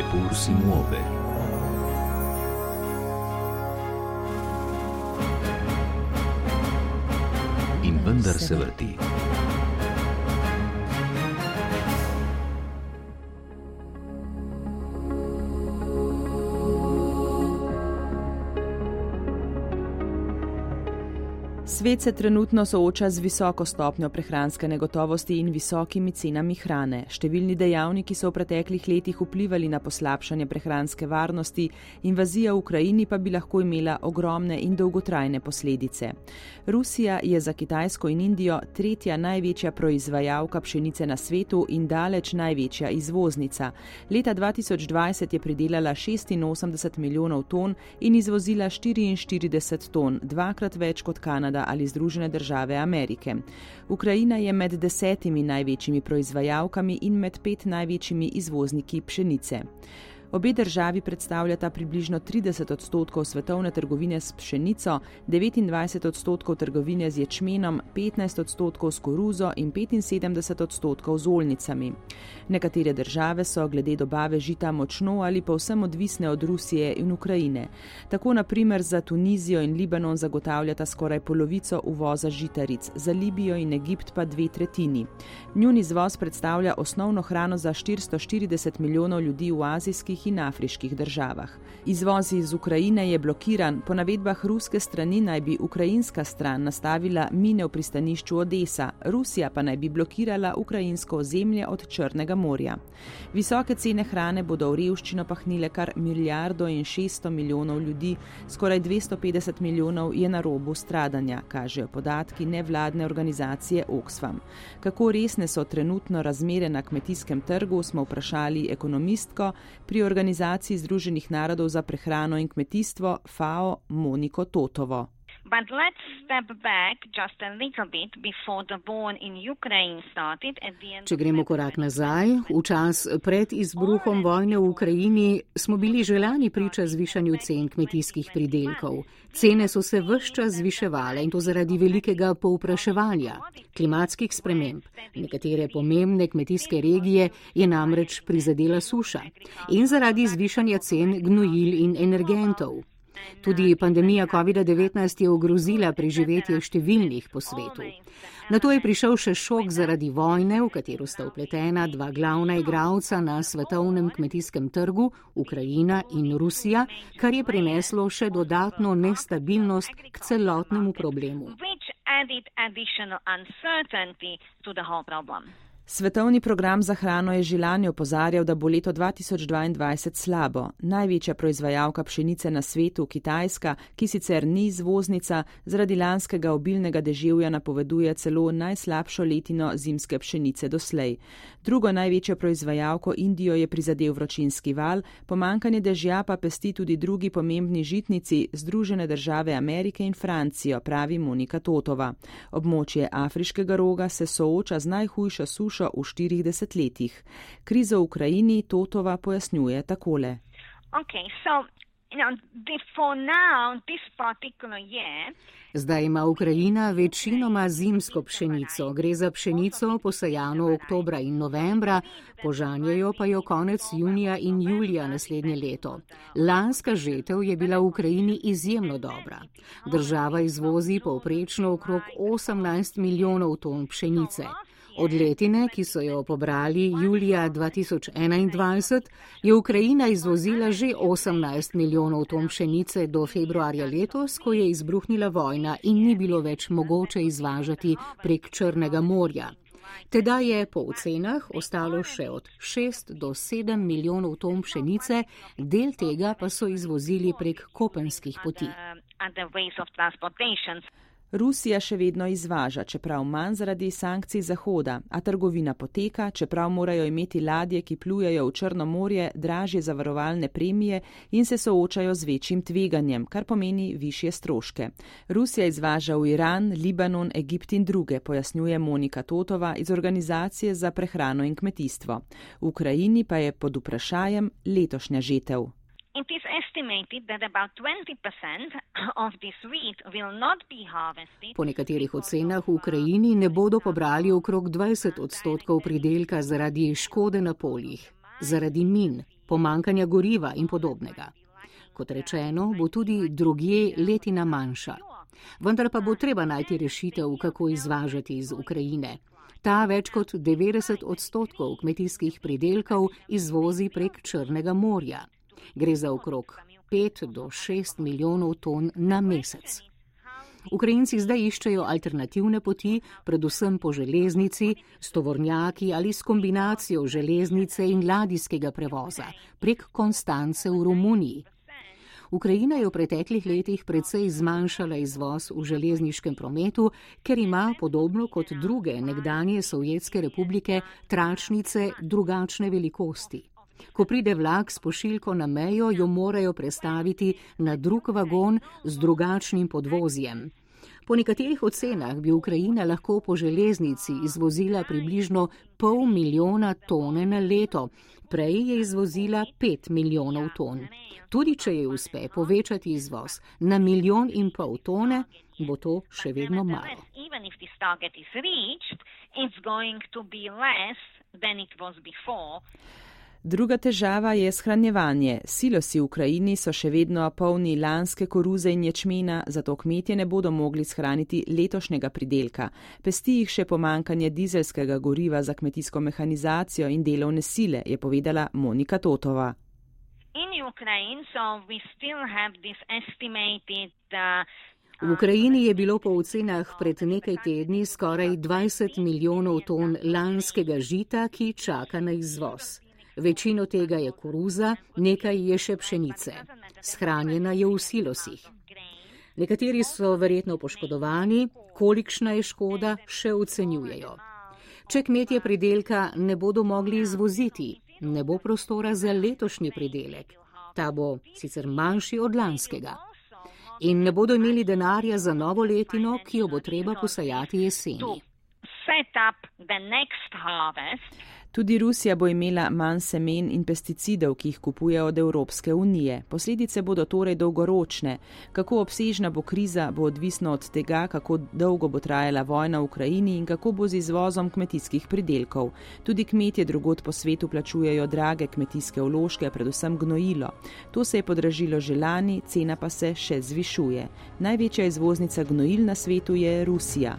Eppur si muove. In vendar se vrti. Svet se trenutno sooča z visoko stopnjo prehranske negotovosti in visokimi cenami hrane. Številni dejavniki so v preteklih letih vplivali na poslabšanje prehranske varnosti, invazija v Ukrajini pa bi lahko imela ogromne in dolgotrajne posledice. Rusija je za Kitajsko in Indijo tretja največja proizvajalka pšenice na svetu in daleč največja izvoznica. Leta 2020 je pridelala 86 milijonov ton in izvozila 44 ton, dvakrat več kot Kanada ali Združene države Amerike. Ukrajina je med desetimi največjimi proizvajalkami in med pet največjimi izvozniki pšenice. Obe državi predstavljata približno 30 odstotkov svetovne trgovine s pšenico, 29 odstotkov trgovine z ječmenom, 15 odstotkov s koruzo in 75 odstotkov z olnicami. Nekatere države so glede dobave žita močno ali povsem odvisne od Rusije in Ukrajine. Tako naprimer za Tunizijo in Libanon zagotavljata skoraj polovico uvoza žitaric, za Libijo in Egipt pa dve tretjini. Njun izvoz predstavlja osnovno hrano za 440 milijonov ljudi v azijskih azijskih in afriških državah. Izvoz iz Ukrajine je blokiran, po navedbah ruske strani naj bi ukrajinska stran nastavila mine v pristanišču Odesa, Rusija pa naj bi blokirala ukrajinsko ozemlje od Črnega morja. Visoke cene hrane bodo v revščino pahnile kar milijardo in 600 milijonov ljudi, skoraj 250 milijonov je na robu stradanja, kažejo podatki nevladne organizacije Oxfam. Kako resne so trenutno razmere na kmetijskem trgu, smo vprašali ekonomistko pri organizaciji Združenih narodov za prehrano in kmetijstvo FAO Moniko Totovo. But let's step back just a little bit before the war in Ukraine started at the end. Če gremo korak nazaj, v čas pred izbruhom vojne v Ukrajini smo bili želani priča zvišanju cen kmetijskih pridelkov. Cene so se vse čas zviševale in to zaradi velikega povpraševanja, klimatskih sprememb. Nekatere pomembne kmetijske regije je namreč prizadela suša in zaradi zvišanja cen gnojil in energentov. Tudi pandemija COVID-19 je ogrozila preživetje številnih po svetu. Na to je prišel še šok zaradi vojne, v katero sta upletena dva glavna igralca na svetovnem kmetijskem trgu, Ukrajina in Rusija, kar je prineslo še dodatno nestabilnost k celotnemu problemu. Svetovni program za hrano je že lani opozarjal, da bo leto 2022 slabo. Največja proizvajalka pšenice na svetu, Kitajska, ki sicer ni izvoznica, zaradi lanskega obilnega deževja napoveduje celo najslabšo letino zimske pšenice doslej. Drugo največjo proizvajalko Indijo je prizadel vročinski val, pomankanje dežja pa pesti tudi drugi pomembni žitnici Združene države Amerike in Francijo, pravi Monika Totova. Območje afriškega roga se sooča z najhujšo sušo najhujšo v štirih desetletjih. Krizo v Ukrajini Totova pojasnjuje takole. Okay, so, Zdaj ima Ukrajina večinoma zimsko pšenico. Gre za pšenico posajano oktobra in novembra, požanjajo pa jo konec junija in julija naslednje leto. Lanska žetev je bila v Ukrajini izjemno dobra. Država izvozi povprečno okrog 18 milijonov ton pšenice. Od letine, ki so jo pobrali julija 2021, je Ukrajina izvozila že 18 milijonov ton pšenice do februarja letos, ko je izbruhnila vojna in ni bilo več mogoče izvažati prek Črnega morja. Teda je po ocenah ostalo še od 6 do 7 milijonov ton pšenice, del tega pa so izvozili prek kopenskih poti. Rusija še vedno izvaža, čeprav manj zaradi sankcij Zahoda, a trgovina poteka, čeprav morajo imeti ladje, ki plujejo v Črno morje, dražje zavarovalne premije in se soočajo z večjim tveganjem, kar pomeni višje stroške. Rusija izvaža v Iran, Libanon, Egipt in druge, pojasnjuje Monika Totova iz Organizacije za prehrano in kmetijstvo. V Ukrajini pa je pod vprašajem letošnja žetev. It is estimated that about 20% of this wheat will not be harvested. Po nekaterih ocenah v Ukrajini ne bodo pobrali okrog 20 odstotkov pridelka zaradi škode na poljih, zaradi min, pomankanja goriva in podobnega. Kot rečeno, bo tudi drugje letina manjša. Vendar pa bo treba najti rešitev, kako izvažati iz Ukrajine. Ta več kot 90 odstotkov kmetijskih pridelkov izvozi prek Črnega morja. Gre za okrog 5 do 6 milijonov ton na mesec. Ukrajinci zdaj iščejo alternativne poti, predvsem po železnici, s tovornjaki ali s kombinacijo železnice in ladijskega prevoza prek Konstance v Romuniji. Ukrajina je v preteklih letih precej zmanjšala izvoz v železniškem prometu, ker ima, podobno kot druge nekdanje Sovjetske republike, tračnice drugačne velikosti. Ko pride vlak s pošiljko na mejo, jo morajo prestaviti na drug vagon z drugačnim podvozjem. Po nekaterih ocenah bi Ukrajina lahko po železnici izvozila približno pol milijona tone na leto, prej je izvozila pet milijonov ton. Tudi če je uspe povečati izvoz na milijon in pol tone, bo to še vedno malo. Druga težava je shranjevanje. Silosi v Ukrajini so še vedno polni lanske koruze in ječmena, zato kmetje ne bodo mogli shraniti letošnjega pridelka. Pesti jih še pomankanje dizelskega goriva za kmetijsko mehanizacijo in delovne sile, je povedala Monika Totova. V Ukrajini je bilo po ocenah pred nekaj tedni skoraj 20 milijonov ton lanskega žita, ki čaka na izvoz. Večino tega je koruza, nekaj je še pšenice. Shranjena je v silosih. Nekateri so verjetno poškodovani, kolikšna je škoda, še ocenjujejo. Če kmetje pridelka ne bodo mogli izvoziti, ne bo prostora za letošnji pridelek. Ta bo sicer manjši od lanskega. In ne bodo imeli denarja za novo letino, ki jo bo treba posajati jeseni. Tudi Rusija bo imela manj semen in pesticidov, ki jih kupuje od Evropske unije. Posledice bodo torej dolgoročne. Kako obsežna bo kriza, bo odvisno od tega, kako dolgo bo trajala vojna v Ukrajini in kako bo z izvozom kmetijskih pridelkov. Tudi kmetje drugot po svetu plačujejo drage kmetijske vložke, predvsem gnojilo. To se je podražilo že lani, cena pa se še zvišuje. Največja izvoznica gnojil na svetu je Rusija.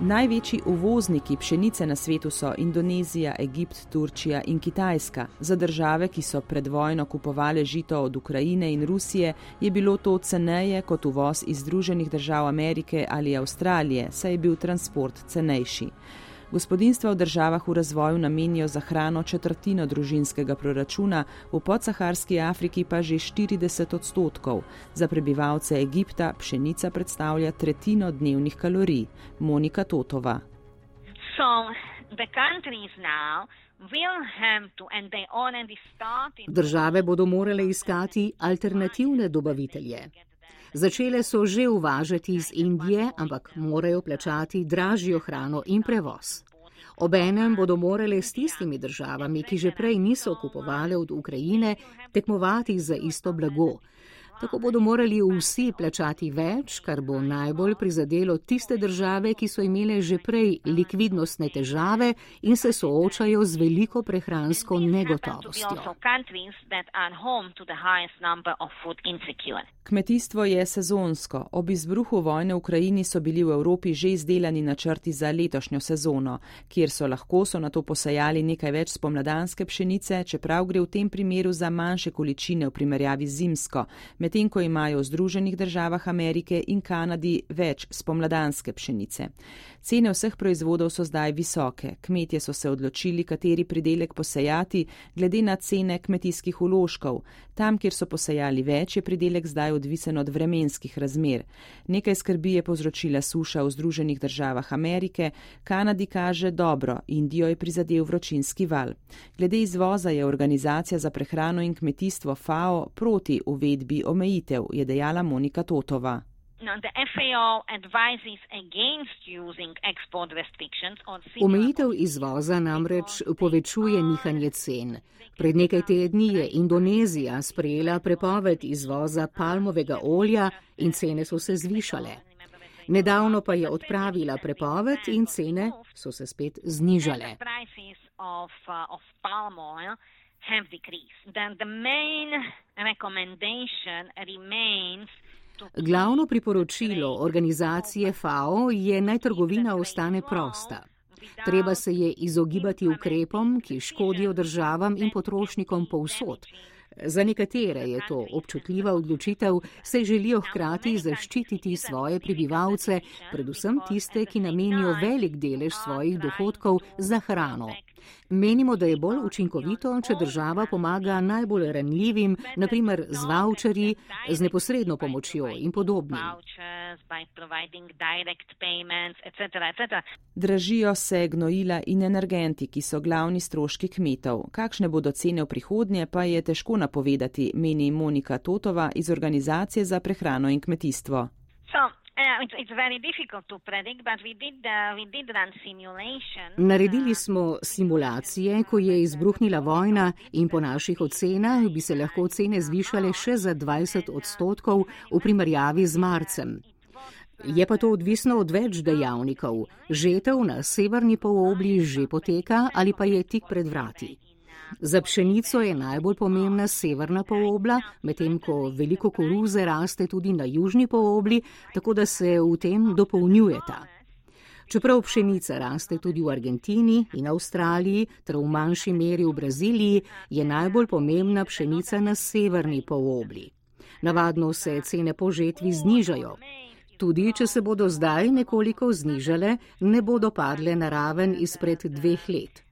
Največji uvozniki pšenice na svetu so Indonezija, Egipt, Turčija in Kitajska. Za države, ki so pred vojno kupovali žito od Ukrajine in Rusije, je bilo to ceneje kot uvoz iz Združenih držav Amerike ali Avstralije, saj je bil transport cenejši. Gospodinstva v državah v razvoju namenijo za hrano četrtino družinskega proračuna, v podsaharski Afriki pa že 40 odstotkov. Za prebivalce Egipta pšenica predstavlja tretjino dnevnih kalorij. Monika Totova. Države bodo morale iskati alternativne dobavitelje. Začele so že uvažati iz Indije, ampak morajo plačati dražjo hrano in prevoz. Obenem bodo morale s tistimi državami, ki že prej niso kupovali od Ukrajine, tekmovati za isto blago. Tako bodo morali vsi plačati več, kar bo najbolj prizadelo tiste države, ki so imele že prej likvidnostne težave in se soočajo z veliko prehransko negotovostjo. Kmetijstvo je sezonsko. Ob izbruhu vojne v Ukrajini so bili v Evropi že izdelani načrti za letošnjo sezono, kjer so lahko so na to posajali nekaj več spomladanske pšenice, čeprav gre v tem primeru za manjše količine v primerjavi z zimsko medtem ko imajo v Združenih državah Amerike in Kanadi več spomladanske pšenice. Cene vseh proizvodov so zdaj visoke. Kmetje so se odločili, kateri pridelek posejati, glede na cene kmetijskih uložkov. Tam, kjer so posejali več, je pridelek zdaj odvisen od vremenskih razmer. Nekaj skrbi je povzročila suša v Združenih državah Amerike, Kanadi kaže dobro, Indijo je prizadel vročinski val. Glede izvoza je organizacija za prehrano in kmetijstvo FAO proti uvedbi omejitev, je dejala Monika Totova. Omejitev izvoza namreč povečuje nihanje cen. Pred nekaj tedni je Indonezija sprejela prepoved izvoza palmovega olja in cene so se zvišale. Nedavno pa je odpravila prepoved in cene so se spet znižale. Glavno priporočilo organizacije FAO je naj trgovina ostane prosta. Treba se je izogibati ukrepom, ki škodijo državam in potrošnikom povsod. Za nekatere je to občutljiva odločitev, saj želijo hkrati zaščititi svoje prebivalce, predvsem tiste, ki namenijo velik delež svojih dohodkov za hrano. Menimo, da je bolj učinkovito, če država pomaga najbolj ranljivim, naprimer z voucherji, z neposredno pomočjo in podobnim. Dražijo se gnojila in energenti, ki so glavni stroški kmetov. Kakšne bodo cene v prihodnje, pa je težko napovedati, meni Monika Totova iz Organizacije za prehrano in kmetijstvo. So. Naredili smo simulacije, ko je izbruhnila vojna in po naših ocenah bi se lahko cene zvišale še za 20 odstotkov v primerjavi z marcem. Je pa to odvisno od več dejavnikov. Žetev na severni polobli že poteka ali pa je tik pred vrati. Za pšenico je najbolj pomembna severna polobla, medtem ko veliko koruze raste tudi na južni polobli, tako da se v tem dopolnjujeta. Čeprav pšenica raste tudi v Argentini in Avstraliji ter v manjši meri v Braziliji, je najbolj pomembna pšenica na severni polobli. Navadno se cene po žetvi znižajo. Tudi, če se bodo zdaj nekoliko znižale, ne bodo padle na raven izpred dveh let.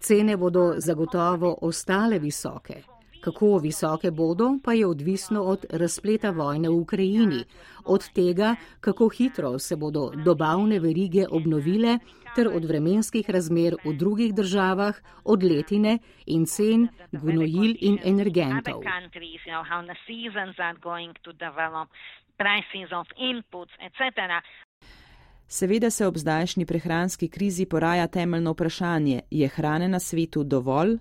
Cene bodo zagotovo ostale visoke. Kako visoke bodo, pa je odvisno od razpleta vojne v Ukrajini, od tega, kako hitro se bodo dobavne verige obnovile, ter od vremenskih razmer v drugih državah, od letine in cen gnojil in energentov. Seveda se ob zdajšnji prehranski krizi poraja temeljno vprašanje, je hrane na svetu dovolj?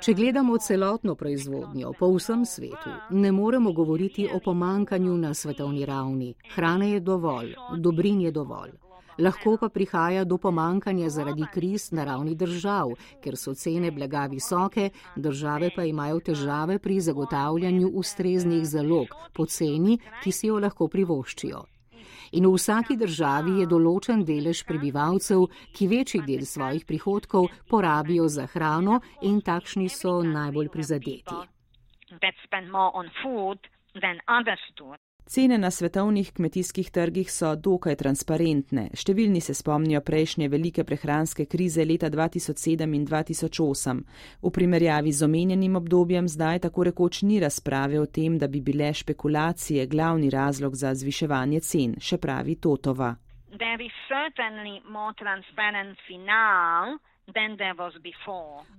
Če gledamo celotno proizvodnjo po vsem svetu, ne moremo govoriti o pomankanju na svetovni ravni. Hrane je dovolj, dobrin je dovolj lahko pa prihaja do pomankanja zaradi kriz na ravni držav, ker so cene blaga visoke, države pa imajo težave pri zagotavljanju ustreznih zalog po ceni, ki si jo lahko privoščijo. In v vsaki državi je določen delež prebivalcev, ki večji del svojih prihodkov porabijo za hrano in takšni so najbolj prizadeti. Cene na svetovnih kmetijskih trgih so dokaj transparentne. Številni se spomnijo prejšnje velike prehranske krize leta 2007 in 2008. V primerjavi z omenjenim obdobjem zdaj tako rekoč ni razprave o tem, da bi bile špekulacije glavni razlog za zviševanje cen, še pravi Totova.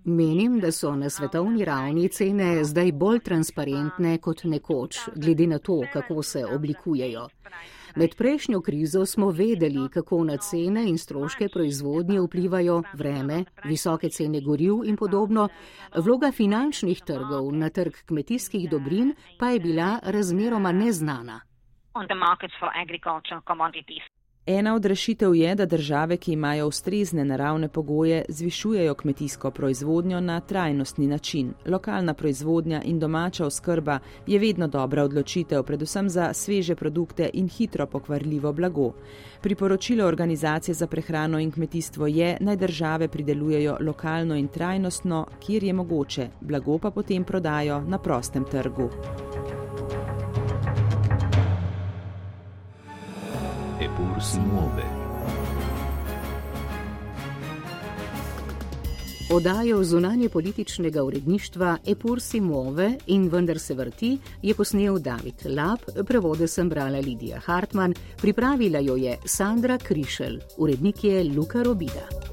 Menim, da so na svetovni ravni cene zdaj bolj transparentne kot nekoč, glede na to, kako se oblikujejo. Med prejšnjo krizo smo vedeli, kako na cene in stroške proizvodnje vplivajo vreme, visoke cene goriv in podobno. Vloga finančnih trgov na trg kmetijskih dobrin pa je bila razmeroma neznana. Ena od rešitev je, da države, ki imajo ustrezne naravne pogoje, zvišujejo kmetijsko proizvodnjo na trajnostni način. Lokalna proizvodnja in domača oskrba je vedno dobra odločitev, predvsem za sveže produkte in hitro pokvarljivo blago. Priporočilo Organizacije za prehrano in kmetijstvo je, naj države pridelujejo lokalno in trajnostno, kjer je mogoče, blago pa potem prodajo na prostem trgu. Si muove. Odajo zunanje političnega uredništva Epur si muove in vendar se vrti je posnel David Lab, prevode sem brala Lidija Hartmann, pripravila jo je Sandra Krišel, urednik je Luka Robida.